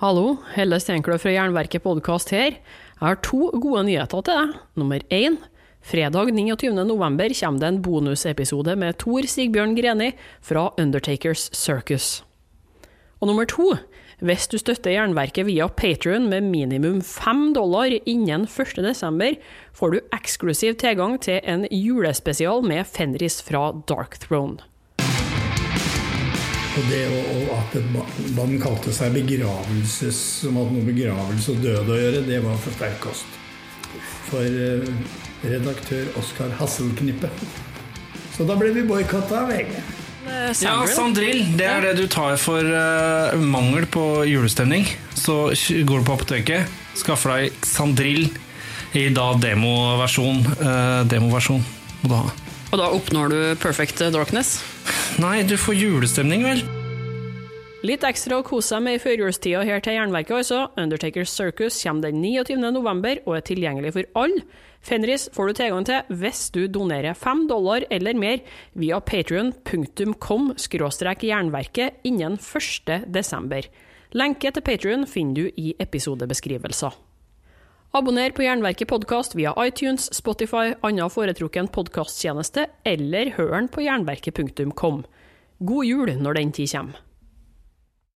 Hallo, Helle Steinkløv fra Jernverket podkast her. Jeg har to gode nyheter til deg. Nummer én. Fredag 29. november kommer det en bonusepisode med Tor Sigbjørn Greni fra Undertakers Circus. Og nummer to. Hvis du støtter Jernverket via Patrion med minimum fem dollar innen 1. desember, får du eksklusiv tilgang til en julespesial med Fenris fra Dark Throne. Og det og at man kalte seg begravelses som hadde noe begravelse og død å gjøre, det var for sterk kost. For eh, redaktør Oskar Hasselknippe. Så da ble vi boikotta av VG. Ja, Sandrill, det er det du tar for uh, mangel på julestemning. Så går du på apoteket, skaffer deg Sandrill i da demoversjon. Uh, demoversjon må du ha. Og da oppnår du perfect darkness? Nei, du får julestemning, vel. Litt ekstra å kose seg med i førjulstida her til Jernverket, altså. Undertaker Circus kommer den 29. november og er tilgjengelig for alle. Fenris får du tilgang til hvis du donerer fem dollar eller mer via patrion.com jernverket innen 1. desember. Lenke til Patrion finner du i episodebeskrivelser. Abonner på Jernverket podkast via iTunes, Spotify, annen foretrukken podkasttjeneste, eller hør den på jernverket.kom. God jul når den tid kommer.